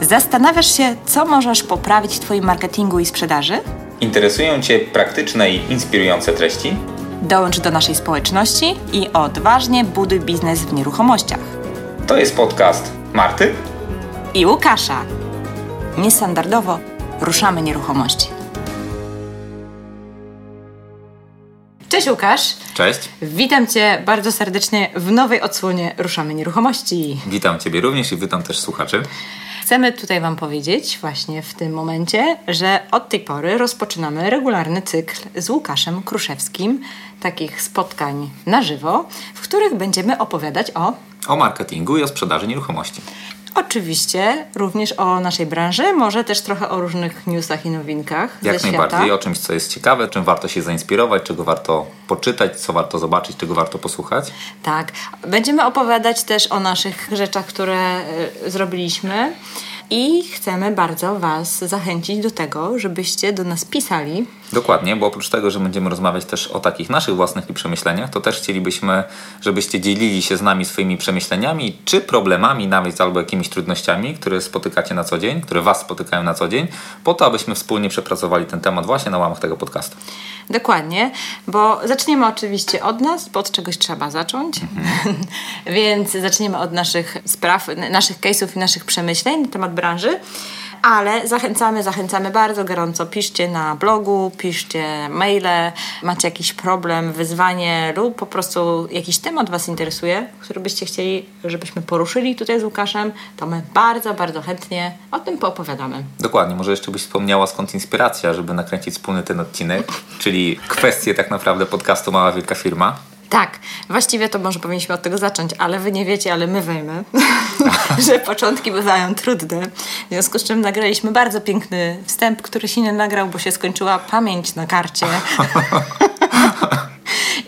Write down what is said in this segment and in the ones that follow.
Zastanawiasz się, co możesz poprawić w Twoim marketingu i sprzedaży? Interesują Cię praktyczne i inspirujące treści? Dołącz do naszej społeczności i odważnie buduj biznes w nieruchomościach. To jest podcast Marty I Łukasza. Niestandardowo ruszamy nieruchomości. Cześć Łukasz. Cześć. Witam Cię bardzo serdecznie w nowej odsłonie Ruszamy Nieruchomości. Witam Ciebie również i witam też słuchaczy. Chcemy tutaj Wam powiedzieć właśnie w tym momencie, że od tej pory rozpoczynamy regularny cykl z Łukaszem Kruszewskim takich spotkań na żywo, w których będziemy opowiadać o O marketingu i o sprzedaży nieruchomości. Oczywiście również o naszej branży, może też trochę o różnych newsach i nowinkach Jak najbardziej świata. o czymś, co jest ciekawe, czym warto się zainspirować, czego warto poczytać, co warto zobaczyć, czego warto posłuchać. Tak. Będziemy opowiadać też o naszych rzeczach, które y, zrobiliśmy i chcemy bardzo Was zachęcić do tego, żebyście do nas pisali. Dokładnie, bo oprócz tego, że będziemy rozmawiać też o takich naszych własnych przemyśleniach, to też chcielibyśmy, żebyście dzielili się z nami swoimi przemyśleniami, czy problemami nawet, albo jakimiś trudnościami, które spotykacie na co dzień, które Was spotykają na co dzień, po to, abyśmy wspólnie przepracowali ten temat właśnie na łamach tego podcastu. Dokładnie, bo zaczniemy oczywiście od nas, bo od czegoś trzeba zacząć. Więc zaczniemy od naszych spraw, naszych case'ów i naszych przemyśleń na temat branży. Ale zachęcamy, zachęcamy bardzo gorąco. Piszcie na blogu, piszcie maile, macie jakiś problem, wyzwanie lub po prostu jakiś temat Was interesuje, który byście chcieli, żebyśmy poruszyli tutaj z Łukaszem, to my bardzo, bardzo chętnie o tym poopowiadamy. Dokładnie, może jeszcze byś wspomniała skąd inspiracja, żeby nakręcić wspólny ten odcinek, czyli kwestie tak naprawdę podcastu Mała Wielka Firma. Tak, właściwie to może powinniśmy od tego zacząć, ale wy nie wiecie, ale my wiemy, że początki bywają trudne. W związku z czym nagraliśmy bardzo piękny wstęp, który się nie nagrał, bo się skończyła pamięć na karcie.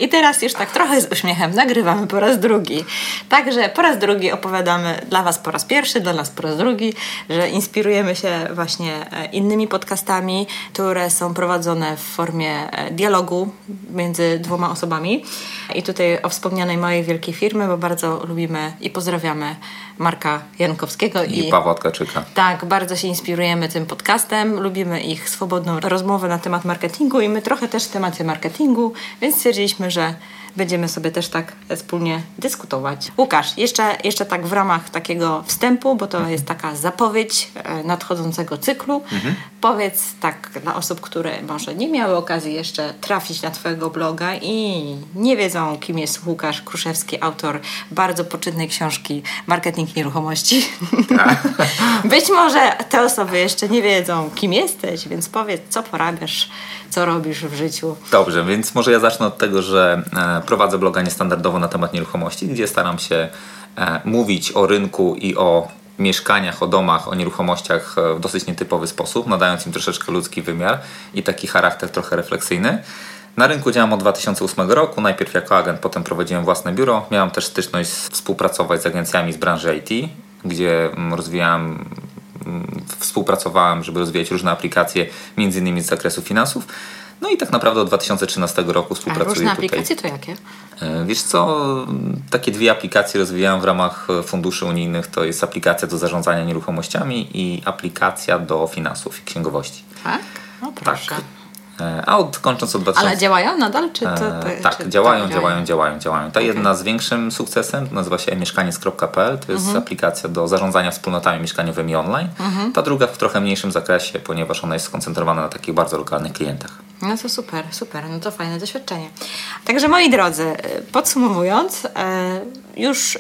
I teraz już tak trochę z uśmiechem nagrywamy po raz drugi. Także po raz drugi opowiadamy dla Was po raz pierwszy, dla nas po raz drugi, że inspirujemy się właśnie e, innymi podcastami, które są prowadzone w formie e, dialogu między dwoma osobami. I tutaj o wspomnianej mojej wielkiej firmy, bo bardzo lubimy i pozdrawiamy Marka Jankowskiego I Pawła Tkaczyka. tak, bardzo się inspirujemy tym podcastem, lubimy ich swobodną rozmowę na temat marketingu i my trochę też tematy marketingu, więc stwierdziliśmy, że będziemy sobie też tak wspólnie dyskutować. Łukasz, jeszcze, jeszcze tak w ramach takiego wstępu, bo to jest taka zapowiedź e, nadchodzącego cyklu. Powiedz tak dla osób, które może nie miały okazji jeszcze trafić na Twojego bloga i nie wiedzą, kim jest Łukasz Kruszewski, autor bardzo poczytnej książki Marketing Nieruchomości. Być może te osoby jeszcze nie wiedzą, kim jesteś, więc powiedz, co porabiasz, co robisz w życiu. Dobrze, więc może ja zacznę od tego, że e, prowadzę bloga niestandardowo na temat nieruchomości, gdzie staram się e, mówić o rynku i o mieszkaniach, o domach, o nieruchomościach e, w dosyć nietypowy sposób, nadając im troszeczkę ludzki wymiar i taki charakter trochę refleksyjny. Na rynku działam od 2008 roku, najpierw jako agent, potem prowadziłem własne biuro. Miałam też styczność współpracować z agencjami z branży IT, gdzie mm, rozwijałem mm, współpracowałem, żeby rozwijać różne aplikacje, między innymi z zakresu finansów. No i tak naprawdę od 2013 roku A współpracuję różne tutaj. aplikacje to jakie? E, Wiesz co, takie dwie aplikacje rozwijałem w ramach e, funduszy unijnych. To jest aplikacja do zarządzania nieruchomościami i aplikacja do finansów i księgowości. Tak? No proszę. Tak. A od, kończąc od 2000... Ale działają nadal? Czy to, to, tak, czy, działają, tak, działają, działają, działają. Ta jedna z większym sukcesem nazywa się mieszkaniec.pl. To jest Mhm. aplikacja do zarządzania wspólnotami mieszkaniowymi online. Mhm. Ta druga w trochę mniejszym zakresie, ponieważ ona jest skoncentrowana na takich bardzo lokalnych klientach. No to super, super, no to fajne doświadczenie. Także moi drodzy, y, podsumowując, y, już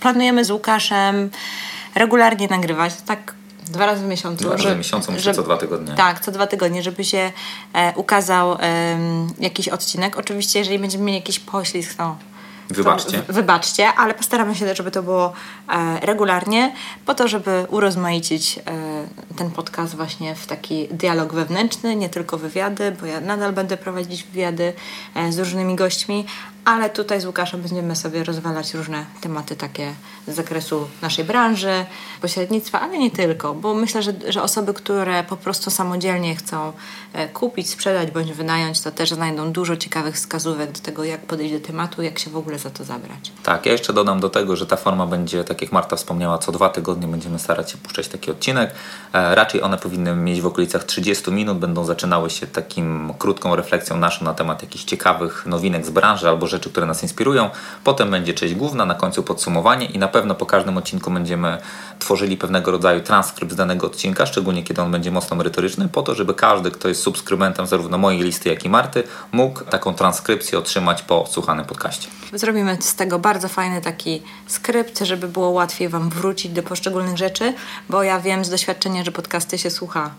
planujemy z Łukaszem regularnie nagrywać, tak dwa razy w miesiącu. Dwa razy w miesiącu, żeby- co dwa tygodnie. Tak, co dwa tygodnie, żeby się e, ukazał jakiś odcinek. Oczywiście, jeżeli będziemy mieli jakiś poślizg, to Wybaczcie. To, w- wybaczcie, ale postaramy się, żeby to było e, regularnie, po to, żeby urozmaicić e, ten podcast właśnie w taki dialog wewnętrzny, nie tylko wywiady, bo ja nadal będę prowadzić wywiady e, z różnymi gośćmi, ale tutaj z Łukaszem będziemy sobie rozwalać różne tematy takie z zakresu naszej branży, pośrednictwa, ale nie tylko, bo myślę, że, że osoby, które po prostu samodzielnie chcą e, kupić, sprzedać bądź wynająć, to też znajdą dużo ciekawych wskazówek do tego, jak podejść do tematu, jak się w ogóle za to zabrać. Tak, ja jeszcze dodam do tego, że ta forma będzie, tak jak Marta wspomniała, co dwa tygodnie będziemy starać się puszczać taki odcinek. Raczej one powinny mieć w okolicach 30 minut, będą zaczynały się takim krótką refleksją naszą na temat jakichś ciekawych nowinek z branży albo rzeczy, które nas inspirują. Potem będzie część główna, na końcu podsumowanie i na pewno po każdym odcinku będziemy tworzyli pewnego rodzaju transkrypt z danego odcinka, szczególnie kiedy on będzie mocno merytoryczny, po to, żeby każdy, kto jest subskrybentem zarówno mojej listy, jak i Marty, mógł taką transkrypcję otrzymać po słuchanym podcaście. Zrobimy z tego bardzo fajny taki skrypt, żeby było łatwiej Wam wrócić do poszczególnych rzeczy, bo ja wiem z doświadczenia, że podcasty się słucha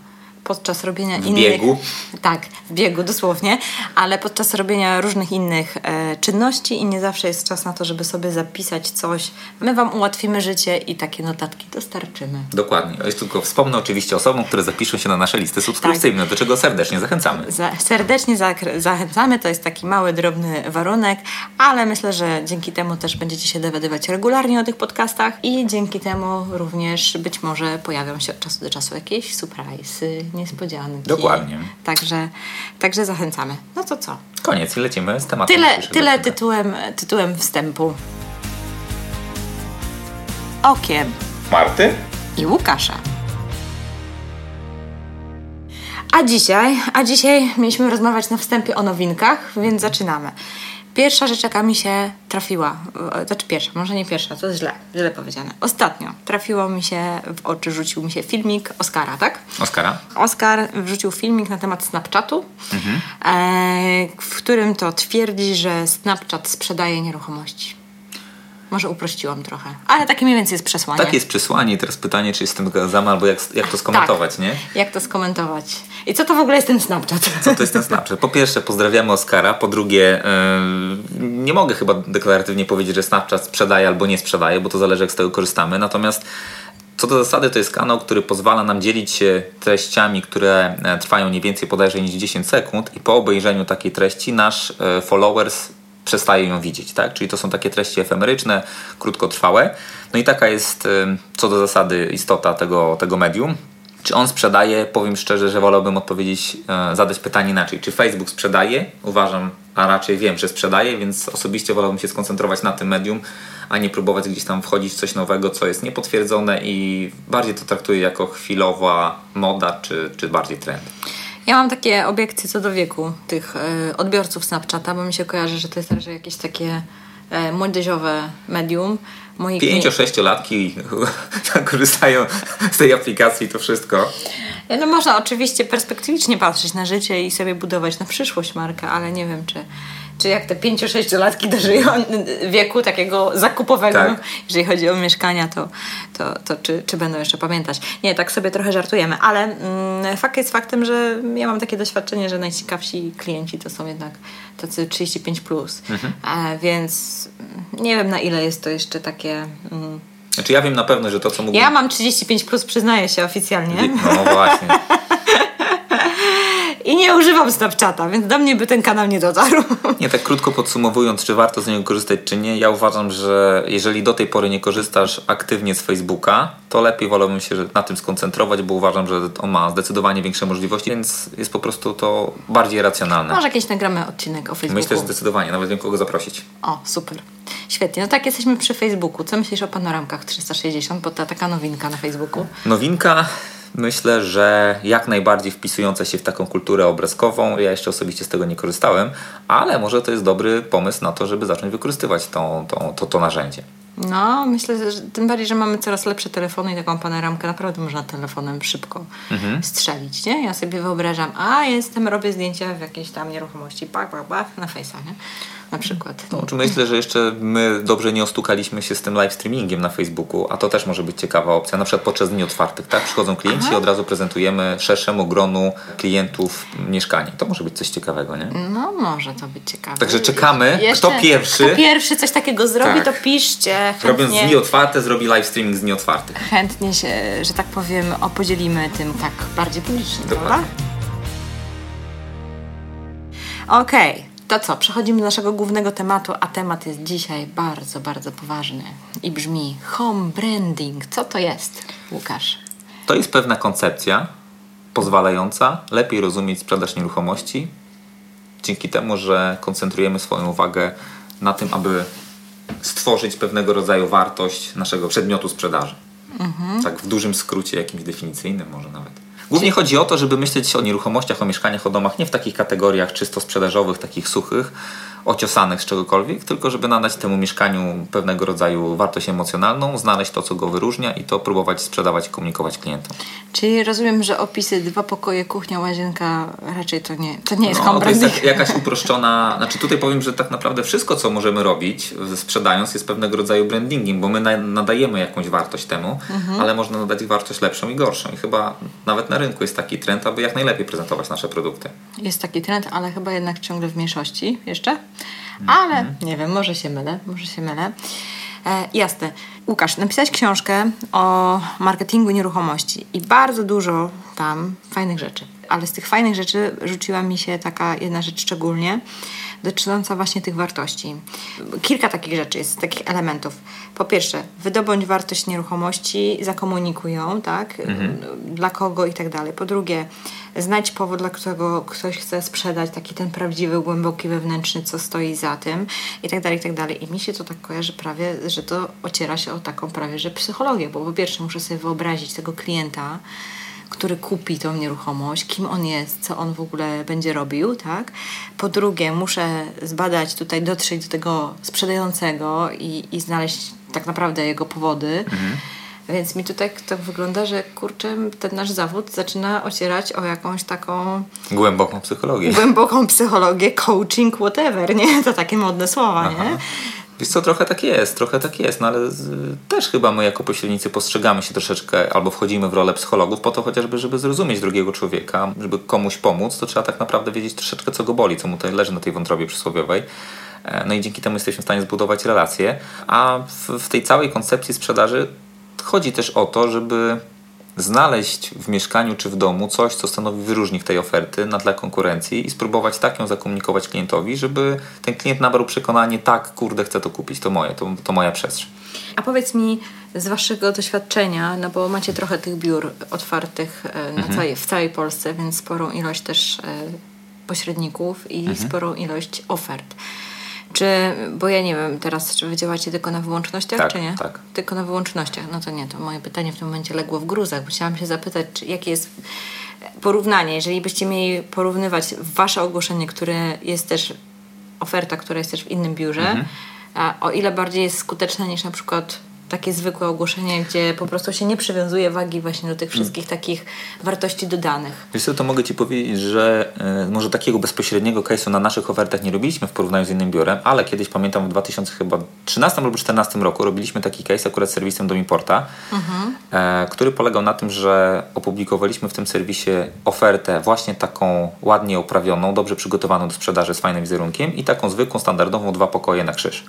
podczas robienia w innych. biegu. Tak, w biegu dosłownie, ale podczas robienia różnych innych e, czynności i nie zawsze jest czas na to, żeby sobie zapisać coś. My Wam ułatwimy życie i takie notatki dostarczymy. Dokładnie. Jest tylko wspomnę oczywiście osobom, które zapiszą się na nasze listy subskrypcyjne, do czego serdecznie zachęcamy. Za, serdecznie zakr- zachęcamy, to jest taki mały, drobny warunek, ale myślę, że dzięki temu też będziecie się dowiadywać regularnie o tych podcastach i dzięki temu również być może pojawią się od czasu do czasu jakieś surprise'y, niespodzianki. Dokładnie. Także, także zachęcamy. No to co? Koniec lecimy z tematem. Tyle, tyle tytułem, tytułem wstępu. Okiem Marty? i Łukasza. A dzisiaj, a dzisiaj mieliśmy rozmawiać na wstępie o nowinkach, więc zaczynamy. Pierwsza rzecz, jaka mi się trafiła, e, znaczy pierwsza, może nie pierwsza, to jest źle, źle powiedziane. Ostatnio trafiło mi się w oczy, rzucił mi się filmik Oscara, tak? Oskara? Oskar wrzucił filmik na temat Snapchatu, e, w którym to twierdzi, że Snapchat sprzedaje nieruchomości. Może uprościłam trochę, ale takie mniej więcej jest przesłanie. Tak jest przesłanie i teraz pytanie, czy jestem zgadzamy, albo jak, jak to skomentować, Tak. nie? Jak to skomentować? I co to w ogóle jest ten Snapchat? Co to jest ten Snapchat? Po pierwsze pozdrawiamy Oskara, po drugie yy, nie mogę chyba deklaratywnie powiedzieć, że Snapchat sprzedaje albo nie sprzedaje, bo to zależy jak z tego korzystamy, natomiast co do zasady to jest kanał, który pozwala nam dzielić się treściami, które e, trwają nie więcej bodajże niż 10 sekund i po obejrzeniu takiej treści nasz e, followers przestaje ją widzieć, tak? Czyli to są takie treści efemeryczne, krótkotrwałe. No i taka jest e, co do zasady istota tego, tego medium. Czy on sprzedaje? Powiem szczerze, że wolałbym odpowiedzieć, e, zadać pytanie inaczej. Czy Facebook sprzedaje? Uważam, a raczej wiem, że sprzedaje, więc osobiście wolałbym się skoncentrować na tym medium, a nie próbować gdzieś tam wchodzić w coś nowego, co jest niepotwierdzone i bardziej to traktuję jako chwilowa moda, czy, czy bardziej trend. Ja mam takie obiekcje co do wieku tych e, odbiorców Snapchata, bo mi się kojarzy, że to jest raczej jakieś takie e, młodzieżowe medium. Moi klien- 5-6-latki korzystają z tej aplikacji, to wszystko. No można oczywiście perspektywicznie patrzeć na życie i sobie budować na przyszłość markę, ale nie wiem, czy, czy jak te 5-6-latki dożyją wieku takiego zakupowego, Tak. jeżeli chodzi o mieszkania, to, to, to czy, czy będą jeszcze pamiętać. Nie, tak sobie trochę żartujemy, ale mm, fakt jest faktem, że ja mam takie doświadczenie, że najciekawsi klienci to są jednak tacy 35+. Plus. E, więc nie wiem na ile jest to jeszcze takie... Mm, Znaczy ja wiem na pewno, że to co mógłbym... ja mam 35+, plus, przyznaję się oficjalnie. No właśnie. I nie używam Snapchata, więc do mnie by ten kanał nie dotarł. Nie, tak krótko podsumowując, czy warto z niego korzystać, czy nie, ja uważam, że jeżeli do tej pory nie korzystasz aktywnie z Facebooka, to lepiej wolałbym się na tym skoncentrować, bo uważam, że on ma zdecydowanie większe możliwości, więc jest po prostu to bardziej racjonalne. Może jakieś nagramy odcinek o Facebooku. Myślę, że zdecydowanie, nawet wiem kogo zaprosić. O, super. Świetnie. No tak, jesteśmy przy Facebooku. Co myślisz o panoramkach 360? Bo to taka nowinka na Facebooku. Nowinka, myślę, że jak najbardziej wpisująca się w taką kulturę obrazkową. Ja jeszcze osobiście z tego nie korzystałem, ale może to jest dobry pomysł na to, żeby zacząć wykorzystywać tą, tą, to, to narzędzie. No, myślę, że tym bardziej, że mamy coraz lepsze telefony i taką panoramkę naprawdę można telefonem szybko strzelić, nie? Ja sobie wyobrażam, a jestem, robię zdjęcia w jakiejś tam nieruchomości, pak, pak, pak, na Face'a, nie? Na przykład. No, czy myślę, że jeszcze my dobrze nie ostukaliśmy się z tym live streamingiem na Facebooku, a to też może być ciekawa opcja. Na przykład podczas dni otwartych, tak? Przychodzą klienci i od razu prezentujemy szerszemu gronu klientów mieszkanie. To może być coś ciekawego, nie? No, może to być ciekawe. Także czekamy. Jeszcze, Kto pierwszy? Kto pierwszy coś takiego zrobi, Tak. to piszcie. Robiąc Chętnie, dni otwarte, zrobi live streaming z dni otwartych. chętnie się, że tak powiem, opodzielimy tym tak bardziej publicznie, Dokładnie. prawda? Okej, to co? Przechodzimy do naszego głównego tematu, a temat jest dzisiaj bardzo, bardzo poważny i brzmi home branding. Co to jest, Łukasz? To jest pewna koncepcja pozwalająca lepiej rozumieć sprzedaż nieruchomości dzięki temu, że koncentrujemy swoją uwagę na tym, aby stworzyć pewnego rodzaju wartość naszego przedmiotu sprzedaży. Tak w dużym skrócie, jakimś definicyjnym może nawet. Głównie chodzi o to, żeby myśleć o nieruchomościach, o mieszkaniach, o domach nie w takich kategoriach czysto sprzedażowych, takich suchych, ociosanych z czegokolwiek, tylko żeby nadać temu mieszkaniu pewnego rodzaju wartość emocjonalną, znaleźć to, co go wyróżnia i to próbować sprzedawać i komunikować klientom. Czyli rozumiem, że opisy dwa pokoje, kuchnia, łazienka raczej to nie, to nie jest No, to jest jakaś uproszczona. Znaczy, tutaj powiem, że tak naprawdę wszystko, co możemy robić, sprzedając, jest pewnego rodzaju brandingiem, bo my na, nadajemy jakąś wartość temu, Mhm. ale można nadać wartość lepszą i gorszą. I chyba nawet na rynku jest taki trend, aby jak najlepiej prezentować nasze produkty. Jest taki trend, ale chyba jednak ciągle w mniejszości jeszcze. Ale nie wiem, może się mylę, może się mylę. E, jasne. Łukasz, napisałeś książkę o marketingu nieruchomości i bardzo dużo tam fajnych rzeczy. Ale z tych fajnych rzeczy rzuciła mi się taka jedna rzecz szczególnie, dotycząca właśnie tych wartości. Kilka takich rzeczy jest, takich elementów. Po pierwsze, wydobądź wartość nieruchomości, zakomunikuj ją, tak? Dla kogo i tak dalej. Po drugie, znajdź powód, dla którego ktoś chce sprzedać, taki ten prawdziwy, głęboki, wewnętrzny, co stoi za tym i tak dalej, i tak dalej. I mi się to tak kojarzy prawie, że to ociera się o taką prawie, że psychologię, bo po pierwsze muszę sobie wyobrazić tego klienta, który kupi tą nieruchomość, kim on jest, co on w ogóle będzie robił, tak? Po drugie, muszę zbadać tutaj, dotrzeć do tego sprzedającego i, i znaleźć tak naprawdę jego powody. Więc mi tutaj to wygląda, że kurczę, ten nasz zawód zaczyna ocierać o jakąś taką Głęboką psychologię. głęboką psychologię, coaching, whatever, nie? To takie modne słowa, nie? Wiesz co, trochę tak jest, trochę tak jest, no ale z, też chyba my jako pośrednicy postrzegamy się troszeczkę albo wchodzimy w rolę psychologów po to chociażby, żeby zrozumieć drugiego człowieka, żeby komuś pomóc, to trzeba tak naprawdę wiedzieć troszeczkę co go boli, co mu tutaj leży na tej wątrobie przysłowiowej. E, No i dzięki temu jesteśmy w stanie zbudować relacje, a w, w tej całej koncepcji sprzedaży chodzi też o to, żeby znaleźć w mieszkaniu czy w domu coś, co stanowi wyróżnik tej oferty na tle konkurencji i spróbować tak ją zakomunikować klientowi, żeby ten klient nabrał przekonanie, tak, kurde, chcę to kupić, to moje, to, to moja przestrzeń. A powiedz mi z Waszego doświadczenia, no bo macie trochę tych biur otwartych e, na całej, w całej Polsce, więc sporą ilość też e, pośredników i sporą ilość ofert. Czy, bo ja nie wiem teraz, czy wy działacie tylko na wyłącznościach, Tak, czy nie? tak. Tylko na wyłącznościach. No to nie, to moje pytanie w tym momencie legło w gruzach, bo chciałam się zapytać, czy, jakie jest porównanie, jeżeli byście mieli porównywać wasze ogłoszenie, które jest też oferta, która jest też w innym biurze, Mhm. a o ile bardziej jest skuteczne niż na przykład takie zwykłe ogłoszenie, gdzie po prostu się nie przywiązuje wagi właśnie do tych Mhm. wszystkich takich wartości dodanych. Wiesz co, to mogę Ci powiedzieć, że e, może takiego bezpośredniego case'u na naszych ofertach nie robiliśmy w porównaniu z innym biurem, ale kiedyś pamiętam w 2013 albo 2014 roku robiliśmy taki case akurat z serwisem Domiporta, e, który polegał na tym, że opublikowaliśmy w tym serwisie ofertę właśnie taką ładnie oprawioną, dobrze przygotowaną do sprzedaży z fajnym wizerunkiem i taką zwykłą, standardową dwa pokoje na krzyż.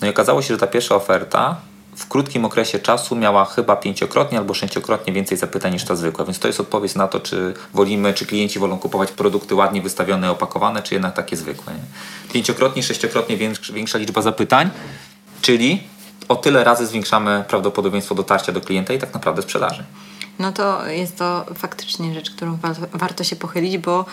No i okazało się, że ta pierwsza oferta w krótkim okresie czasu miała chyba pięciokrotnie albo sześciokrotnie więcej zapytań niż ta zwykła, więc to jest odpowiedź na to, czy wolimy, czy klienci wolą kupować produkty ładnie wystawione, opakowane, czy jednak takie zwykłe. Nie? Pięciokrotnie, sześciokrotnie większa, liczba zapytań, czyli o tyle razy zwiększamy prawdopodobieństwo dotarcia do klienta i tak naprawdę sprzedaży. No to jest to faktycznie rzecz, którą wa- warto się pochylić, bo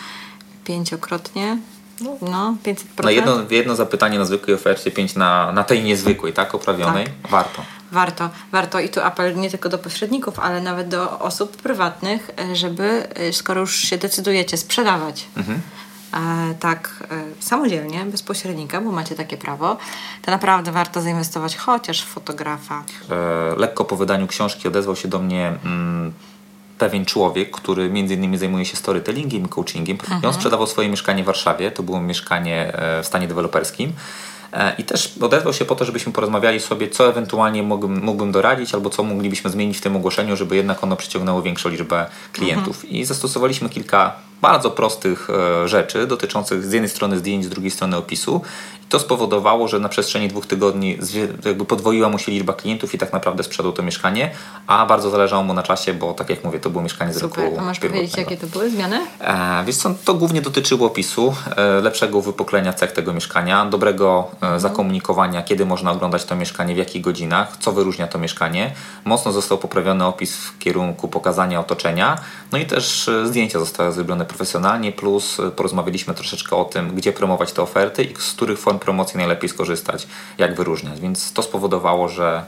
pięciokrotnie, no 500%. Na jedno, jedno zapytanie na zwykłej ofercie, pięć na, na tej niezwykłej, tak, oprawionej, warto. Warto, warto i tu apel nie tylko do pośredników, ale nawet do osób prywatnych, e, żeby e, skoro już się decydujecie sprzedawać e, tak e, samodzielnie, bez pośrednika, bo macie takie prawo, to naprawdę warto zainwestować chociaż w fotografa. e, lekko po wydaniu książki odezwał się do mnie mm, pewien człowiek, który między innymi zajmuje się storytellingiem i coachingiem. I on Mhm. sprzedawał swoje mieszkanie w Warszawie, to było mieszkanie e, w stanie deweloperskim. E, I też odezwał się po to, żebyśmy porozmawiali sobie, co ewentualnie mógłbym, mógłbym doradzić, albo co moglibyśmy zmienić w tym ogłoszeniu, żeby jednak ono przyciągnęło większą liczbę klientów. I zastosowaliśmy kilka bardzo prostych e, rzeczy dotyczących z jednej strony zdjęć, z drugiej strony opisu. I to spowodowało, że na przestrzeni dwóch tygodni jakby podwoiła mu się liczba klientów i tak naprawdę sprzedał to mieszkanie, a bardzo zależało mu na czasie, bo tak jak mówię, to było mieszkanie z Super. roku A możesz powiedzieć, jakie to były zmiany? E, co, to głównie dotyczyło opisu, e, lepszego wypoklenia cech tego mieszkania, dobrego e, zakomunikowania, kiedy można oglądać to mieszkanie, w jakich godzinach, co wyróżnia to mieszkanie. Mocno został poprawiony opis w kierunku pokazania otoczenia, no i też e, zdjęcia zostały zrobione profesjonalnie, plus e, porozmawialiśmy troszeczkę o tym, gdzie promować te oferty i z których form promocji najlepiej skorzystać, jak wyróżniać. Więc to spowodowało, że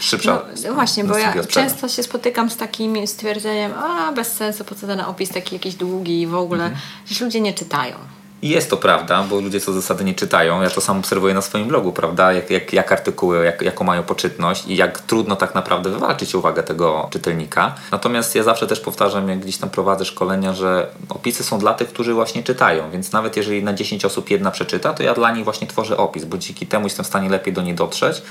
szybsza No, właśnie, bo ja często się spotykam z takim stwierdzeniem, a bez sensu, po co ten opis taki jakiś długi i w ogóle, Mhm. że ludzie nie czytają. I Jest to prawda, bo ludzie co zasady nie czytają. Ja to sam obserwuję na swoim blogu, prawda? Jak, jak, jak artykuły, jak, jaką mają poczytność i jak trudno tak naprawdę wywalczyć uwagę tego czytelnika. Natomiast ja zawsze też powtarzam, jak gdzieś tam prowadzę szkolenia, że opisy są dla tych, którzy właśnie czytają. Więc nawet jeżeli na 10 osób jedna przeczyta, to ja dla nich właśnie tworzę opis, bo dzięki temu jestem w stanie lepiej do niej dotrzeć.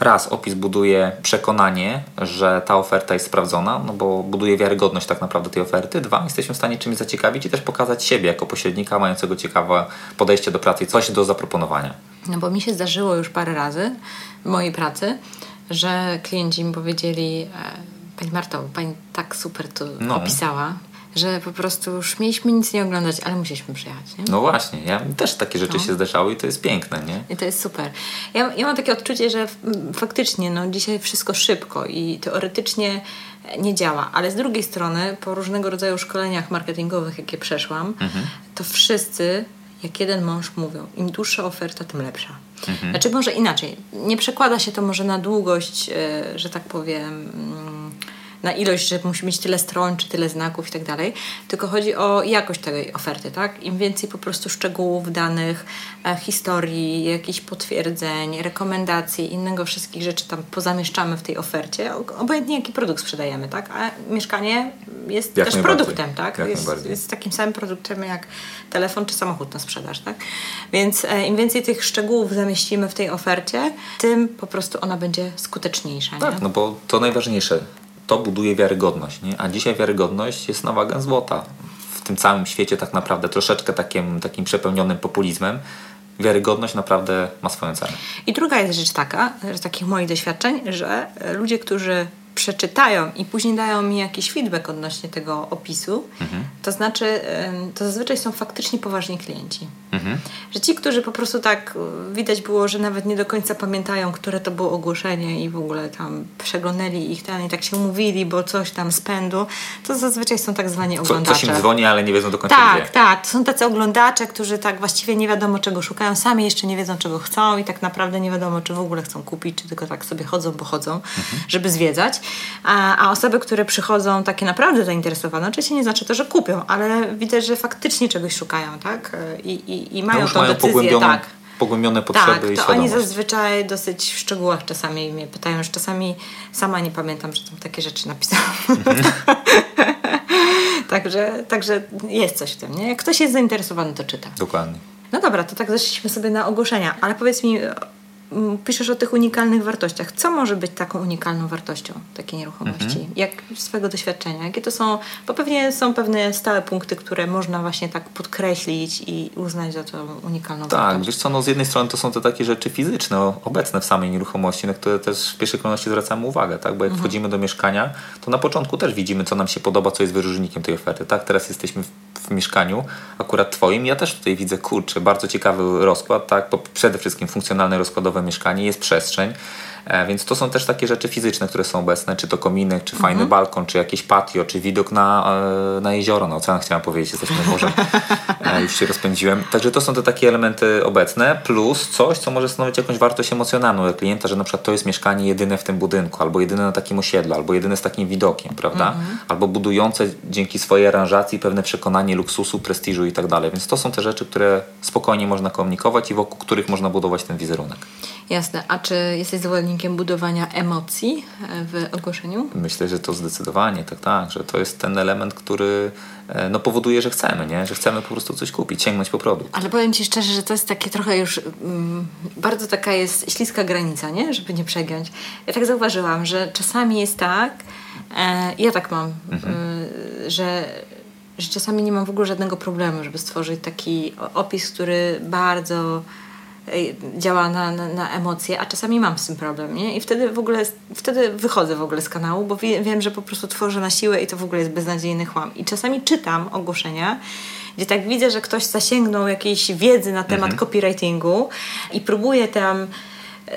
Raz, opis buduje przekonanie, że ta oferta jest sprawdzona, no bo buduje wiarygodność tak naprawdę tej oferty. Dwa, jesteśmy w stanie czymś zaciekawić i też pokazać siebie jako pośrednika mającego ciekawe podejście do pracy i coś do zaproponowania. No bo mi się zdarzyło już parę razy w mojej pracy, że klienci mi powiedzieli, e, Pani Marto, Pani tak super to No. opisała, że po prostu już mieliśmy nic nie oglądać, ale musieliśmy przyjechać. Nie? No właśnie, ja też takie rzeczy się zdarzały i to jest piękne, nie? I to jest super. Ja, ja mam takie odczucie, że faktycznie no, dzisiaj wszystko szybko i teoretycznie nie działa, ale z drugiej strony po różnego rodzaju szkoleniach marketingowych, jakie przeszłam, to wszyscy jak jeden mąż mówią, im dłuższa oferta, tym lepsza. Znaczy może inaczej, nie przekłada się to może na długość, e, że tak powiem, mm, na ilość, że musi mieć tyle stron, czy tyle znaków i tak dalej, tylko chodzi o jakość tej oferty, tak? Im więcej po prostu szczegółów, danych, e, historii, jakichś potwierdzeń, rekomendacji, innego wszystkich rzeczy tam pozamieszczamy w tej ofercie, obojętnie jaki produkt sprzedajemy, tak? A mieszkanie jest Jak też produktem, tak? Jest, jest takim samym produktem jak telefon czy samochód na sprzedaż, tak? Więc e, im więcej tych szczegółów zamieścimy w tej ofercie, tym po prostu ona będzie skuteczniejsza, nie? Tak, no bo to najważniejsze. To buduje wiarygodność, nie? A dzisiaj wiarygodność jest na wagę złota. W tym całym świecie tak naprawdę troszeczkę takim, takim przepełnionym populizmem wiarygodność naprawdę ma swoją cenę. I druga jest rzecz taka, z takich moich doświadczeń, że ludzie, którzy przeczytają i później dają mi jakiś feedback odnośnie tego opisu, to znaczy, to zazwyczaj są faktycznie poważni klienci. Że ci, którzy po prostu tak e, widać było, że nawet nie do końca pamiętają, które to było ogłoszenie i w ogóle tam przeglądali ich ten i tak się mówili, bo coś tam z pędu, to zazwyczaj są tak zwani Co, oglądacze. coś im dzwoni, ale nie wiedzą do końca Tak, gdzie. tak. To są tacy oglądacze, którzy tak właściwie nie wiadomo czego szukają, sami jeszcze nie wiedzą czego chcą i tak naprawdę nie wiadomo czy w ogóle chcą kupić, czy tylko tak sobie chodzą, bo chodzą, żeby zwiedzać. A, a osoby, które przychodzą takie naprawdę zainteresowane, oczywiście nie znaczy to, że kupią, ale widać, że faktycznie czegoś szukają, tak? I, i, i No mają już tą mają decyzję, tak. pogłębione potrzeby Tak, i to oni świadomość. zazwyczaj dosyć w szczegółach czasami mnie pytają, że czasami sama nie pamiętam, że tam takie rzeczy napisałam. także, także jest coś w tym, nie? Jak ktoś jest zainteresowany, to czyta. Dokładnie. No dobra, to tak zeszliśmy sobie na ogłoszenia, ale powiedz mi, mm, piszesz o tych unikalnych wartościach. Co może być taką unikalną wartością takiej nieruchomości? Mhm. Jak z swojego doświadczenia? Jakie to są, bo pewnie są pewne stałe punkty, które można właśnie tak podkreślić i uznać za tą unikalną Tak, wartość. wiesz co, no z jednej strony to są te takie rzeczy fizyczne, obecne w samej nieruchomości, na które też w pierwszej kolejności zwracamy uwagę, tak? Bo jak wchodzimy do mieszkania, to na początku też widzimy, co nam się podoba, co jest wyróżnikiem tej oferty, tak? Teraz jesteśmy w, w mieszkaniu, akurat twoim, ja też tutaj widzę, kurczę, bardzo ciekawy rozkład, tak? To przede wszystkim funkcjonalne, rozkładowe mieszkanie, jest przestrzeń, E, Więc to są też takie rzeczy fizyczne, które są obecne, czy to kominek, czy fajny balkon, czy jakieś patio, czy widok na, e, na jezioro, na ocean chciałem powiedzieć, jesteśmy nad morzem, E, już się rozpędziłem. Także to są te takie elementy obecne, plus coś, co może stanowić jakąś wartość emocjonalną dla klienta, że na przykład to jest mieszkanie jedyne w tym budynku, albo jedyne na takim osiedlu, albo jedyne z takim widokiem, prawda? Albo budujące dzięki swojej aranżacji pewne przekonanie luksusu, prestiżu i tak dalej. Więc to są te rzeczy, które spokojnie można komunikować i wokół których można budować ten wizerunek. Jasne. A czy jesteś zwolennikiem budowania emocji e, w ogłoszeniu? Myślę, że to zdecydowanie, tak, tak, że to jest ten element, który e, no, powoduje, że chcemy, nie? że chcemy po prostu coś kupić, sięgnąć po produkt. Ale powiem Ci szczerze, że to jest takie trochę już mm, bardzo taka jest śliska granica, nie? żeby nie przegiąć. Ja tak zauważyłam, że czasami jest tak, e, ja tak mam, mhm. e, że że czasami nie mam w ogóle żadnego problemu, żeby stworzyć taki opis, który bardzo działa na, na, na, emocje, a czasami mam z tym problem, nie? I wtedy w ogóle, wtedy wychodzę w ogóle z kanału, bo wie, wiem, że po prostu tworzę na siłę i to w ogóle jest beznadziejny chłam. I czasami czytam ogłoszenia, gdzie tak widzę, że ktoś zasięgnął jakiejś wiedzy na temat mhm. copywritingu i próbuje tam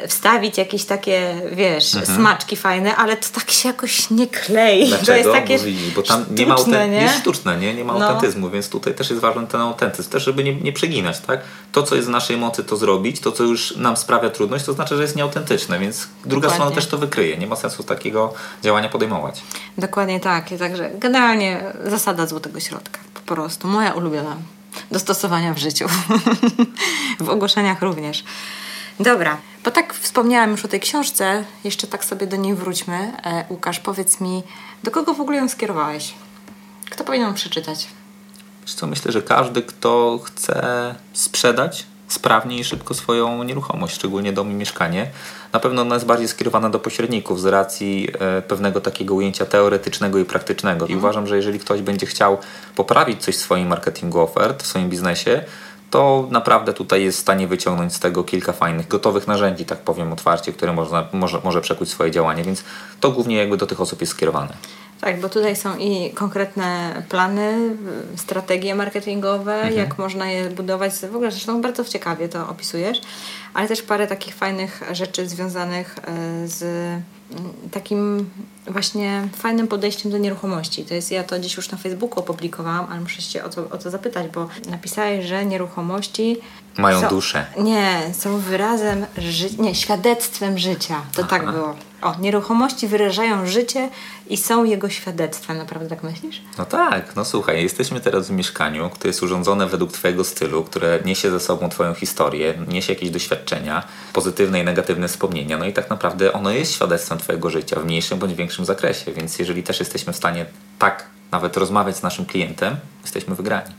wstawić jakieś takie, wiesz, mhm. smaczki fajne, ale to tak się jakoś nie klei. Dlaczego? To jest takie bo, widzisz, bo tam sztuczne, nie ma nie? Jest sztuczne, nie? nie ma no. autentyzmu, więc tutaj też jest ważny ten autentyzm, też żeby nie, nie przeginać, tak? To, co jest w naszej mocy, to zrobić, to, co już nam sprawia trudność, to znaczy, że jest nieautentyczne, więc druga Dokładnie. strona też to wykryje. Nie ma sensu takiego działania podejmować. Dokładnie tak. Także generalnie zasada złotego środka. Po prostu. Moja ulubiona. Dostosowania w życiu. w ogłoszeniach również. Dobra, bo tak wspomniałam już o tej książce, jeszcze tak sobie do niej wróćmy. E, Łukasz, powiedz mi, do kogo w ogóle ją skierowałeś? Kto powinien ją przeczytać? Wiesz co, myślę, że każdy, kto chce sprzedać sprawnie i szybko swoją nieruchomość, szczególnie dom i mieszkanie. Na pewno ona jest bardziej skierowana do pośredników z racji e, pewnego takiego ujęcia teoretycznego i praktycznego. I mhm. uważam, że jeżeli ktoś będzie chciał poprawić coś w swoim marketingu ofert, w swoim biznesie, to naprawdę tutaj jest w stanie wyciągnąć z tego kilka fajnych, gotowych narzędzi, tak powiem otwarcie, które można, może, może przekuć swoje działanie, więc to głównie jakby do tych osób jest skierowane. Tak, bo tutaj są i konkretne plany, strategie marketingowe, mhm. jak można je budować. W ogóle zresztą bardzo ciekawie to opisujesz, ale też parę takich fajnych rzeczy związanych e, z mm, takim właśnie fajnym podejściem do nieruchomości. To jest, ja to dziś już na Facebooku opublikowałam, ale muszę się o to, o to zapytać, bo napisałeś, że nieruchomości mają są, duszę. Nie, są wyrazem, ży- nie, świadectwem życia. To tak Aha. tak było. O, nieruchomości wyrażają życie i są jego świadectwem. Naprawdę tak myślisz? No tak, no słuchaj, jesteśmy teraz w mieszkaniu, które jest urządzone według Twojego stylu, które niesie ze sobą Twoją historię, niesie jakieś doświadczenia, pozytywne i negatywne wspomnienia. No i tak naprawdę ono jest świadectwem Twojego życia w mniejszym bądź większym zakresie. Więc jeżeli też jesteśmy w stanie tak nawet rozmawiać z naszym klientem, jesteśmy wygrani.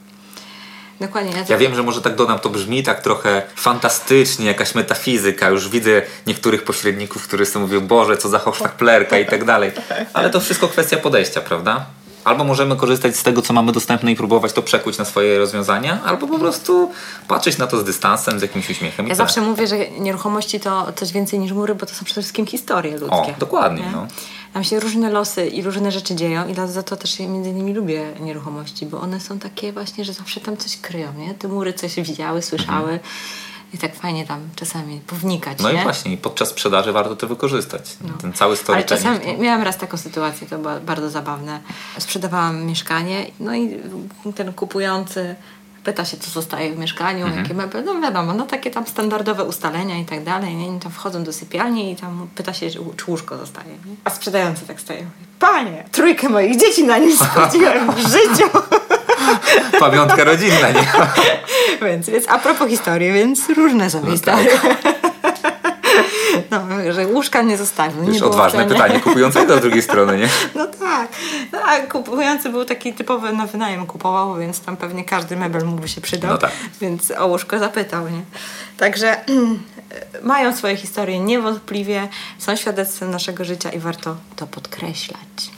Dokładnie. Ja, ja wiem, że może tak dodam, to brzmi tak trochę fantastycznie, jakaś metafizyka. Już widzę niektórych pośredników, którzy sobie mówią, Boże, co za hochsztaplerka i tak dalej. Ale to wszystko kwestia podejścia, prawda? Albo możemy korzystać z tego, co mamy dostępne i próbować to przekuć na swoje rozwiązania, albo po prostu patrzeć na to z dystansem, z jakimś uśmiechem. Ja zawsze mówię, że nieruchomości to coś więcej niż mury, bo to są przede wszystkim historie ludzkie. O, dokładnie. No. Tam się różne losy i różne rzeczy dzieją i za to też między innymi lubię nieruchomości, bo one są takie właśnie, że zawsze tam coś kryją, nie? Te mury coś widziały, słyszały. Mhm i tak fajnie tam czasami pownikać. No nie? i właśnie, podczas sprzedaży warto to wykorzystać. No. Ten cały storytelling. Ale czasami, miałam raz taką sytuację, to było bardzo zabawne. Sprzedawałam mieszkanie, no i ten kupujący pyta się, co zostaje w mieszkaniu, mhm. jakie meble, no wiadomo, no takie tam standardowe ustalenia i tak dalej, nie? I tam wchodzą do sypialni i tam pyta się, czy łóżko zostaje, nie? A sprzedający tak staje, panie, trójkę moich dzieci na nim spędziłem w życiu. Pamiątka rodzinna, nie? więc, więc a propos historii, więc różne są no historie. Tak. No, że łóżka nie zostawił. To odważne pytanie kupującego z drugiej strony, nie? No tak. No, a kupujący był taki typowy na wynajem kupował, więc tam pewnie każdy mebel mu by się przydał. No tak. Więc o łóżko zapytał, nie? Także mają swoje historie niewątpliwie, są świadectwem naszego życia i warto to podkreślać.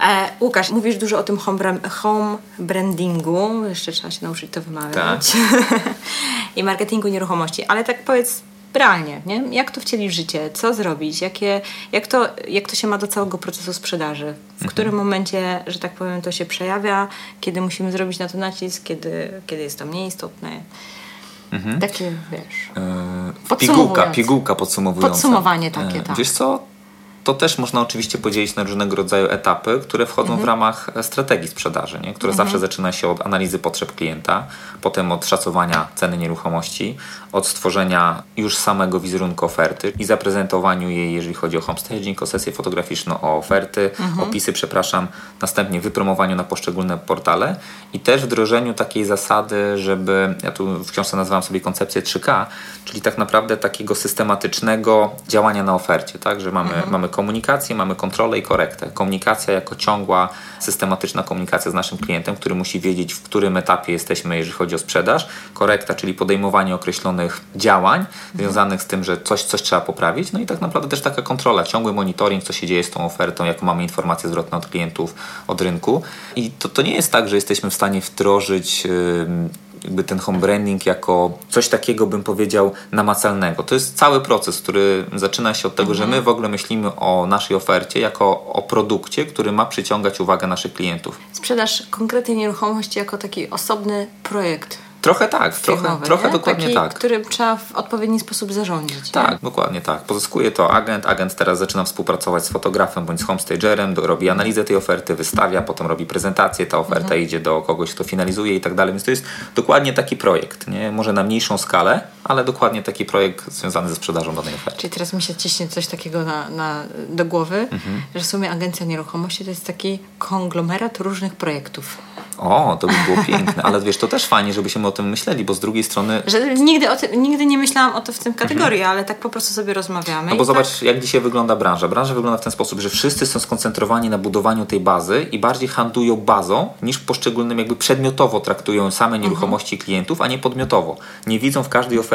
E, Łukasz, mówisz dużo o tym home, home brandingu, jeszcze trzeba się nauczyć to wymawiać. Tak. I marketingu nieruchomości, ale tak powiedz realnie, nie? jak to wcielić w życie, co zrobić, jakie, jak, to, jak to się ma do całego procesu sprzedaży, w mhm. którym momencie, że tak powiem, to się przejawia, kiedy musimy zrobić na to nacisk, kiedy, kiedy jest to mniej istotne. Mhm. Takie, wiesz, yy, pigułka, pigułka podsumowująca. Podsumowanie takie, yy, tak. Wiesz co, to też można oczywiście podzielić na różnego rodzaju etapy, które wchodzą w ramach strategii sprzedaży, nie? które zawsze zaczyna się od analizy potrzeb klienta, potem od szacowania ceny nieruchomości, od stworzenia już samego wizerunku oferty i zaprezentowaniu jej, jeżeli chodzi o homestaging, o sesję fotograficzną, o oferty, opisy, przepraszam, następnie wypromowaniu na poszczególne portale i też wdrożeniu takiej zasady, żeby, ja tu w książce nazywam sobie koncepcję 3K, czyli tak naprawdę takiego systematycznego działania na ofercie, tak, że mamy, mamy komunikację, mamy kontrolę i korektę. Komunikacja jako ciągła, systematyczna komunikacja z naszym klientem, który musi wiedzieć, w którym etapie jesteśmy, jeżeli chodzi o sprzedaż. Korekta, czyli podejmowanie określonych działań związanych z tym, że coś, coś trzeba poprawić. No i tak naprawdę też taka kontrola, ciągły monitoring, co się dzieje z tą ofertą, jaką mamy informacje zwrotne od klientów, od rynku. I to, to nie jest tak, że jesteśmy w stanie wdrożyć. Yy, jakby ten home branding jako coś takiego, bym powiedział, namacalnego. To jest cały proces, który zaczyna się od tego, że my w ogóle myślimy o naszej ofercie jako o produkcie, który ma przyciągać uwagę naszych klientów. Sprzedaż konkretnej nieruchomości jako taki osobny projekt. Trochę tak, trochę, firmowy, trochę nie? dokładnie taki, tak. którym trzeba w odpowiedni sposób zarządzić. nie? Tak, dokładnie tak. Pozyskuje to agent. Agent teraz zaczyna współpracować z fotografem bądź z homestagerem, do, robi analizę tej oferty, wystawia, potem robi prezentację, ta oferta Mhm. idzie do kogoś, kto finalizuje i tak dalej. Więc to jest dokładnie taki projekt. Nie? Może na mniejszą skalę, ale dokładnie taki projekt związany ze sprzedażą danej oferty. Czyli teraz mi się ciśnie coś takiego na, na, do głowy, Mhm. że w sumie agencja nieruchomości to jest taki konglomerat różnych projektów. O, to by było piękne, ale wiesz, to też fajnie, żebyśmy o tym myśleli, bo z drugiej strony Że nigdy, o tym, nigdy nie myślałam o to w tym kategorii, ale tak po prostu sobie rozmawiamy. Mhm. No bo tak, zobacz, jak dzisiaj wygląda branża. Branża wygląda w ten sposób, że wszyscy są skoncentrowani na budowaniu tej bazy i bardziej handlują bazą, niż poszczególnym jakby przedmiotowo traktują same Mhm. nieruchomości klientów, a nie podmiotowo. Nie widzą w każdej ofercie,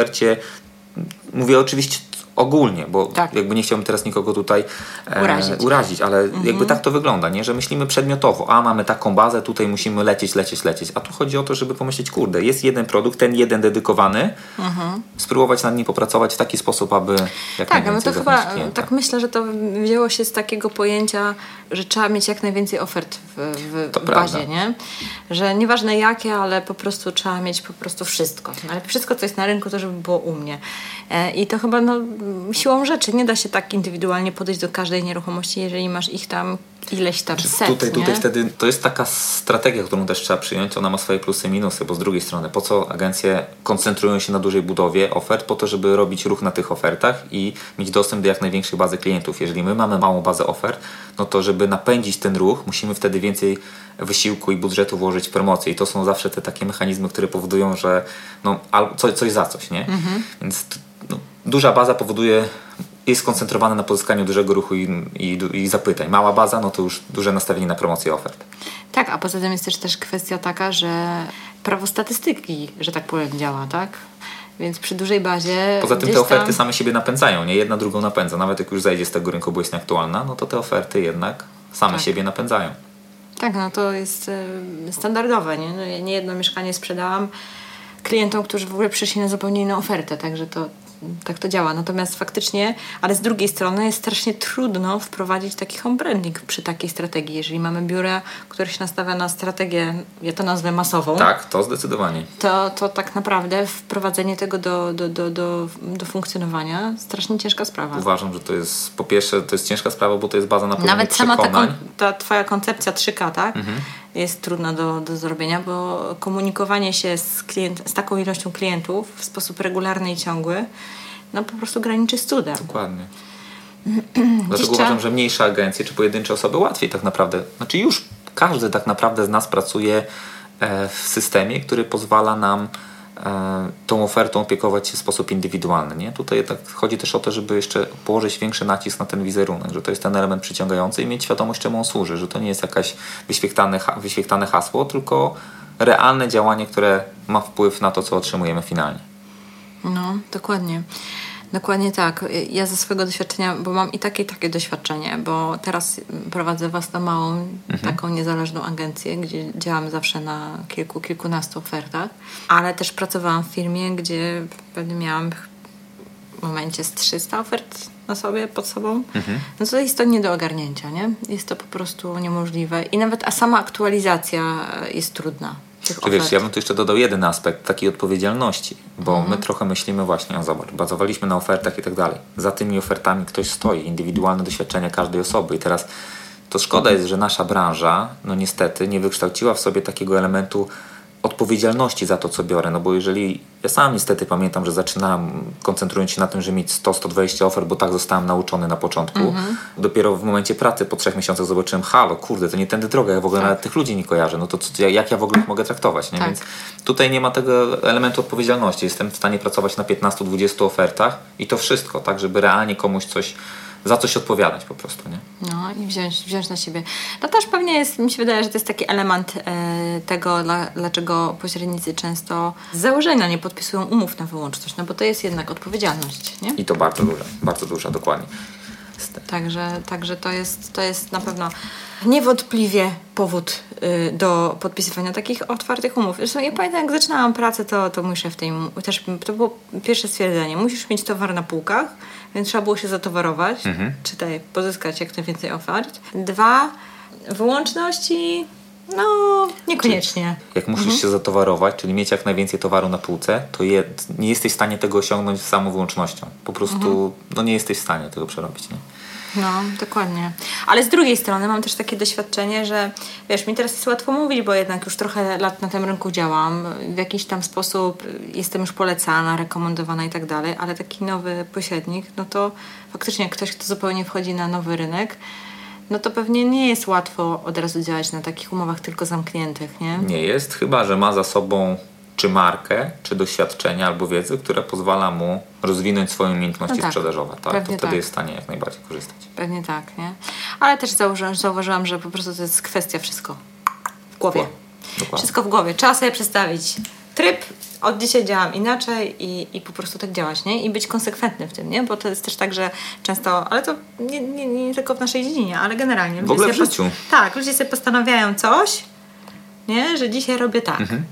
mówię oczywiście ogólnie, bo Tak. jakby nie chciałbym teraz nikogo tutaj e, Urazić. urazić, ale jakby tak to wygląda, nie? że myślimy przedmiotowo, a mamy taką bazę, tutaj musimy lecieć, lecieć, lecieć, a tu chodzi o to, żeby pomyśleć, kurde, jest jeden produkt, ten jeden dedykowany, spróbować nad nim popracować w taki sposób, aby jak Tak, no najwięcej to zachęcić chyba klienta. tak myślę, że to wzięło się z takiego pojęcia, że trzeba mieć jak najwięcej ofert w, w To bazie, prawda. nie? Że nieważne jakie, ale po prostu trzeba mieć po prostu wszystko. Ale wszystko, co jest na rynku, to żeby było u mnie. E, I to chyba no, siłą rzeczy nie da się tak indywidualnie podejść do każdej nieruchomości, jeżeli masz ich tam ileś tam set, tutaj, nie? tutaj wtedy to jest taka strategia, którą też trzeba przyjąć. Ona ma swoje plusy i minusy, bo z drugiej strony, po co agencje koncentrują się na dużej budowie ofert? Po to, żeby robić ruch na tych ofertach i mieć dostęp do jak największej bazy klientów. Jeżeli my mamy małą bazę ofert, no to żeby napędzić ten ruch, musimy wtedy więcej wysiłku i budżetu włożyć w promocję. I to są zawsze te takie mechanizmy, które powodują, że no, coś, coś za coś, nie? Mhm. Więc no, duża baza powoduje jest skoncentrowana na pozyskaniu dużego ruchu i, i, i zapytań. Mała baza, no to już duże nastawienie na promocję ofert. Tak, a poza tym jest też, też kwestia taka, że prawo statystyki, że tak powiem, działa, tak? Więc przy dużej bazie. Poza tym te oferty tam... same siebie napędzają, nie? Jedna drugą napędza. Nawet jak już zejdzie z tego rynku, bo jest nieaktualna, no to te oferty jednak same Tak. siebie napędzają. Tak, no to jest e, standardowe, nie? No, ja nie jedno mieszkanie sprzedałam klientom, którzy w ogóle przyszli na zupełnie inną ofertę, także to tak to działa. Natomiast faktycznie, ale z drugiej strony jest strasznie trudno wprowadzić taki home branding przy takiej strategii. Jeżeli mamy biura, które się nastawia na strategię, ja to nazwę masową, Tak, to zdecydowanie. to, to tak naprawdę wprowadzenie tego do, do, do, do, do funkcjonowania strasznie ciężka sprawa. Uważam, że to jest po pierwsze to jest ciężka sprawa, bo to jest baza na pewno Nawet sama ta, kon- ta twoja koncepcja 3K, tak? Jest trudna do, do zrobienia, bo komunikowanie się z, klient, z taką ilością klientów w sposób regularny i ciągły, no po prostu graniczy z cudem. Dokładnie. Dlatego uważam, że mniejsze agencje czy pojedyncze osoby łatwiej tak naprawdę, znaczy już każdy tak naprawdę z nas pracuje e, w systemie, który pozwala nam tą ofertą opiekować się w sposób indywidualny. Nie? Tutaj tak chodzi też o to, żeby jeszcze położyć większy nacisk na ten wizerunek, że to jest ten element przyciągający i mieć świadomość, czemu on służy, że to nie jest jakaś wyświechtane, wyświechtane hasło, tylko realne działanie, które ma wpływ na to, co otrzymujemy finalnie. No, dokładnie. Dokładnie tak. Ja ze swojego doświadczenia, bo mam i takie, i takie doświadczenie, bo teraz prowadzę własną małą, taką niezależną agencję, gdzie działam zawsze na kilku, kilkunastu ofertach, ale też pracowałam w firmie, gdzie pewnie miałam w momencie z 300 ofert na sobie, pod sobą. No to jest to nie do ogarnięcia, nie? Jest to po prostu niemożliwe. I nawet a sama aktualizacja jest trudna. Tych Czy wiesz, ja bym tu jeszcze dodał jeden aspekt takiej odpowiedzialności, bo Mhm. my trochę myślimy właśnie, o zobacz, bazowaliśmy na ofertach i tak dalej. Za tymi ofertami ktoś stoi, indywidualne doświadczenia każdej osoby i teraz to szkoda jest, że nasza branża, no niestety, nie wykształciła w sobie takiego elementu odpowiedzialności za to, co biorę, no bo jeżeli, ja sam niestety pamiętam, że zaczynałem koncentrując się na tym, że mieć 100-120 ofert, bo tak zostałem nauczony na początku. Mhm. Dopiero w momencie pracy po trzech miesiącach zobaczyłem, halo, kurde, to nie tędy droga, ja w ogóle Tak. nawet tych ludzi nie kojarzę, no to co, jak ja w ogóle mogę traktować, nie? Tak. Więc tutaj nie ma tego elementu odpowiedzialności. Jestem w stanie pracować na 15-20 ofertach i to wszystko, tak, żeby realnie komuś coś, za coś odpowiadać po prostu, nie? No i wziąć, wziąć na siebie. No też pewnie jest, mi się wydaje, że to jest taki element e, tego, dla, dlaczego pośrednicy często z założenia nie podpisują umów na wyłączność, no bo to jest jednak odpowiedzialność, nie? I to bardzo duża, bardzo duża, dokładnie. Także, także to, jest, to jest na pewno niewątpliwie powód y, do podpisywania takich otwartych umów. Zresztą ja pamiętam, jak zaczynałam pracę, to, to mój szef tej, też, to było pierwsze stwierdzenie. Musisz mieć towar na półkach, więc trzeba było się zatowarować, Mhm. czytaj, pozyskać jak najwięcej ofert. Dwa, wyłączności, no niekoniecznie. Jak musisz Mhm. się zatowarować, czyli mieć jak najwięcej towaru na półce, to je, nie jesteś w stanie tego osiągnąć samą wyłącznością. Po prostu Mhm. no nie jesteś w stanie tego przerobić. Nie? No, dokładnie. Ale z drugiej strony mam też takie doświadczenie, że wiesz, mi teraz jest łatwo mówić, bo jednak już trochę lat na tym rynku działam. W jakiś tam sposób jestem już polecana, rekomendowana i tak dalej, ale taki nowy pośrednik, no to faktycznie ktoś, kto zupełnie wchodzi na nowy rynek, no to pewnie nie jest łatwo od razu działać na takich umowach tylko zamkniętych, nie? nie jest, chyba że ma za sobą czy markę, czy doświadczenie albo wiedzę, która pozwala mu rozwinąć swoje umiejętności No tak, sprzedażowe. Tak? To wtedy tak. jest w stanie jak najbardziej korzystać. Pewnie tak, nie? Ale też zauważyłam, zauważyłam, że po prostu to jest kwestia wszystko w głowie. Dokładnie. Wszystko w głowie. Trzeba sobie przedstawić tryb, od dzisiaj działam inaczej i, i po prostu tak działać, nie? I być konsekwentny w tym, nie? Bo to jest też tak, że często, ale to nie, nie, nie tylko w naszej dziedzinie, ale generalnie. ludzie ogóle w życiu. tak, ludzie sobie postanawiają coś, nie? Że dzisiaj robię tak. Mhm.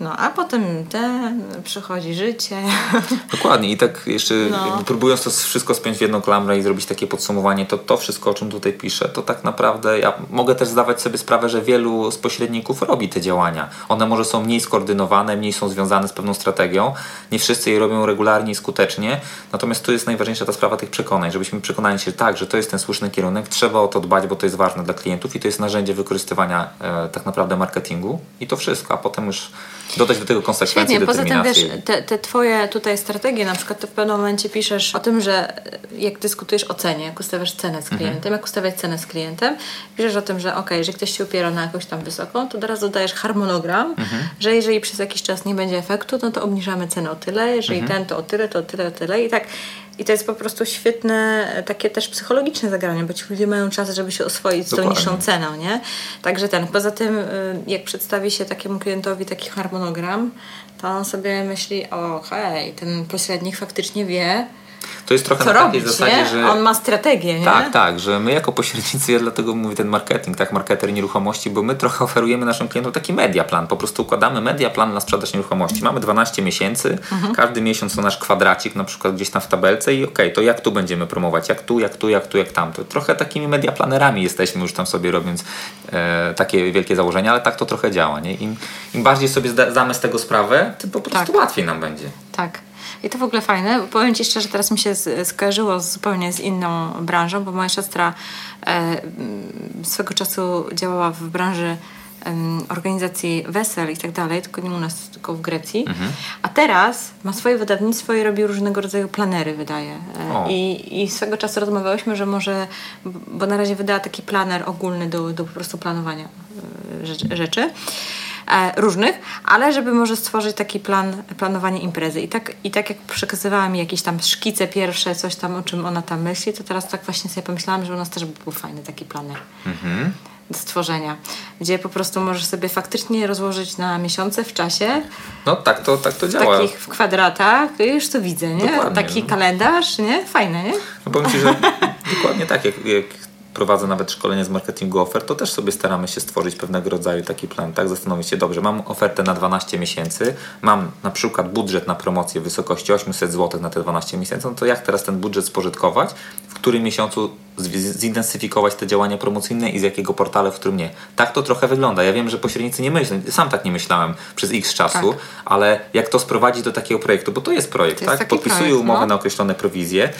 No, a potem ten, przychodzi życie. Dokładnie i tak jeszcze No. próbując to wszystko spiąć w jedną klamrę i zrobić takie podsumowanie, to to wszystko, o czym tutaj piszę, to tak naprawdę ja mogę też zdawać sobie sprawę, że wielu z pośredników robi te działania. One może są mniej skoordynowane, mniej są związane z pewną strategią, nie wszyscy je robią regularnie i skutecznie, natomiast tu jest najważniejsza ta sprawa tych przekonań, żebyśmy przekonali się tak, że to jest ten słuszny kierunek, trzeba o to dbać, bo to jest ważne dla klientów i to jest narzędzie wykorzystywania e, tak naprawdę marketingu i to wszystko, a potem już dodać do tego konsekwencje, Świetnie, poza tym wiesz, te, te twoje tutaj strategie, na przykład to w pewnym momencie piszesz o tym, że jak dyskutujesz o cenie, jak ustawiasz cenę z klientem, jak ustawiać cenę z klientem, piszesz o tym, że ok, jeżeli ktoś się upiera na jakąś tam wysoką, to od razu dajesz harmonogram, że jeżeli przez jakiś czas nie będzie efektu, no to obniżamy cenę o tyle, jeżeli ten to o tyle, to o tyle, o tyle i tak i to jest po prostu świetne e, takie też psychologiczne zagranie, bo ci ludzie mają czas, żeby się oswoić z tą niższą ceną, nie? Także ten, poza tym y, jak przedstawi się takiemu klientowi taki harmonogram, to on sobie myśli, o hej, ten pośrednik faktycznie wie, To jest trochę co na takiej robić, zasadzie, nie? że On ma strategię, nie? Tak, tak, że my jako pośrednicy, ja dlatego mówię ten marketing, tak, marketer nieruchomości, bo my trochę oferujemy naszym klientom taki mediaplan. Po prostu układamy mediaplan na sprzedaż nieruchomości. Mamy 12 miesięcy, Mhm. każdy miesiąc to nasz kwadracik na przykład gdzieś tam w tabelce i okej, to jak tu będziemy promować, jak tu, jak tu, jak tu, jak tamto. Trochę takimi mediaplanerami jesteśmy już tam sobie robiąc e, takie wielkie założenia, ale tak to trochę działa, nie? Im, im bardziej sobie zda- zdamy z tego sprawę, tym po prostu Tak. łatwiej nam będzie. Tak. I to w ogóle fajne. Powiem Ci szczerze, teraz mi się skojarzyło zupełnie z inną branżą, bo moja siostra e, swego czasu działała w branży organizacji wesel i tak dalej, tylko nie u nas, tylko w Grecji. A teraz ma swoje wydawnictwo i robi różnego rodzaju planery, wydaje. E, O. I, I swego czasu rozmawiałyśmy, że może, bo na razie wydała taki planer ogólny do, do po prostu planowania e, rzeczy. E, różnych, ale żeby może stworzyć taki plan, planowanie imprezy. I tak, I tak jak przekazywała mi jakieś tam szkice pierwsze, coś tam, o czym ona tam myśli, to teraz tak właśnie sobie pomyślałam, że u nas też by był fajny taki planer Mhm. do stworzenia, gdzie po prostu możesz sobie faktycznie rozłożyć na miesiące w czasie, No tak to, tak to działa. takich w kwadratach, już to widzę, nie? Dokładnie, Taki no. kalendarz, nie? Fajne, nie? No powiem Ci, że dokładnie tak, jak, jak prowadzę nawet szkolenie z marketingu ofert, to też sobie staramy się stworzyć pewnego rodzaju taki plan, tak? Zastanowić się, dobrze, mam ofertę na 12 miesięcy, mam na przykład budżet na promocję w wysokości 800 zł na te 12 miesięcy, no to jak teraz ten budżet spożytkować, w którym miesiącu zintensyfikować te działania promocyjne i z jakiego portalu, w którym nie. Tak to trochę wygląda. Ja wiem, że pośrednicy nie myślą, sam tak nie myślałem przez x czasu, tak. ale jak to sprowadzić do takiego projektu, bo to jest projekt, to jest tak? Podpisuję projekt, umowę no? na określone prowizje,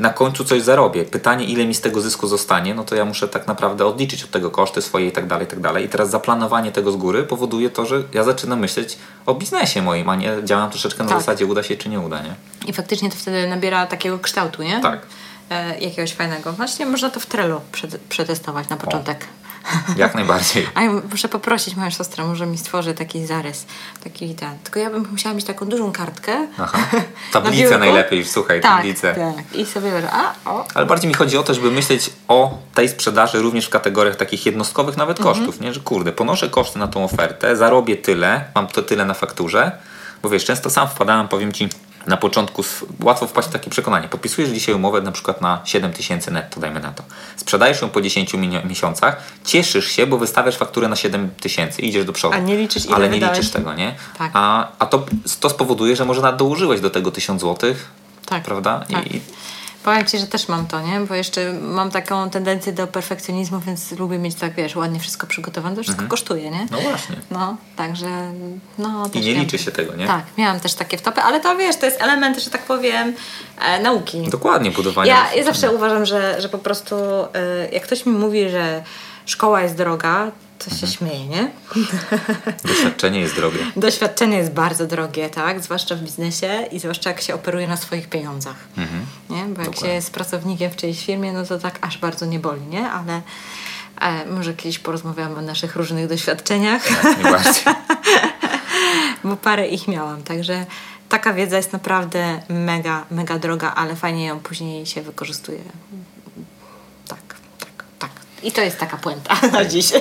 na końcu coś zarobię. Pytanie, ile mi z tego zysku zostanie, no to ja muszę tak naprawdę odliczyć od tego koszty swoje i tak dalej, i tak dalej. I teraz zaplanowanie tego z góry powoduje to, że ja zaczynam myśleć o biznesie moim, a nie działam troszeczkę na tak. zasadzie uda się czy nie uda, nie? I faktycznie to wtedy nabiera takiego kształtu, nie? Tak. E, jakiegoś fajnego. Właśnie można to w Trello przetestować na początek. O, jak najbardziej. A ja muszę poprosić moją siostrę, może mi stworzy taki zarys. Taki ten. Tylko ja bym musiała mieć taką dużą kartkę. Aha. Tablicę na najlepiej, słuchaj, tak, tablicę. Tak, i sobie a, o. Ale bardziej mi chodzi o to, żeby myśleć o tej sprzedaży również w kategoriach takich jednostkowych nawet mhm. kosztów, nie? Że kurde, ponoszę koszty na tą ofertę, zarobię tyle, mam to tyle na fakturze, bo wiesz, często sam wpadałem, powiem Ci, na początku łatwo wpaść w takie przekonanie. Podpisujesz dzisiaj umowę na przykład na 7 tysięcy netto, dajmy na to. Sprzedajesz ją po 10 miesiącach, cieszysz się, bo wystawiasz fakturę na 7 tysięcy i idziesz do przodu. A nie liczysz ile Ale nie liczysz tego, nie? Tak. A, a to, to spowoduje, że może nawet dołożyłeś do tego 1000 złotych, tak. prawda? Tak. I, Powiem Ci, że też mam to, nie? Bo jeszcze mam taką tendencję do perfekcjonizmu, więc lubię mieć tak, wiesz, ładnie wszystko przygotowane, to wszystko mhm. kosztuje, nie? No właśnie. No, także, no... I nie liczy się tego, nie? Tak, miałam też takie wtopy, ale to, wiesz, to jest element, że tak powiem, e, nauki. Dokładnie, budowania. Ja, ja zawsze uważam, że, że po prostu, e, jak ktoś mi mówi, że szkoła jest droga, to się mhm. śmieje, nie? Doświadczenie jest drogie. Doświadczenie jest bardzo drogie, tak? Zwłaszcza w biznesie i zwłaszcza jak się operuje na swoich pieniądzach. Mhm. Bo jak Dokładnie. się jest pracownikiem w czyjejś firmie, no to tak aż bardzo nie boli, nie? Ale e, może kiedyś porozmawiamy o naszych różnych doświadczeniach. Tak, Bo parę ich miałam, także taka wiedza jest naprawdę mega, mega droga, ale fajnie ją później się wykorzystuje i to jest taka puenta na dziś.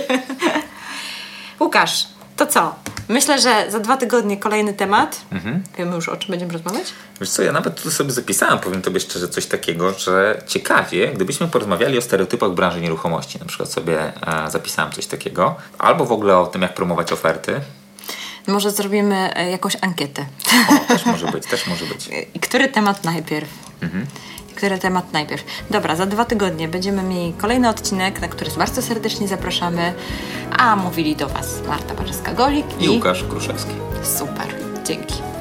Łukasz, to co? Myślę, że za dwa tygodnie kolejny temat. Mhm. Wiemy już o czym będziemy rozmawiać? Wiesz co, ja nawet sobie zapisałem, powiem Tobie szczerze, coś takiego, że ciekawie, gdybyśmy porozmawiali o stereotypach branży nieruchomości, na przykład sobie e, zapisałem coś takiego, albo w ogóle o tym, jak promować oferty. Może zrobimy e, jakąś ankietę. O, też może być, też może być. I który temat najpierw? Mhm który temat najpierw. Dobra, za dwa tygodnie będziemy mieli kolejny odcinek, na który bardzo serdecznie zapraszamy. A mówili do Was Marta Parzyska-Golik i, i Łukasz Kruszewski. Super, dzięki.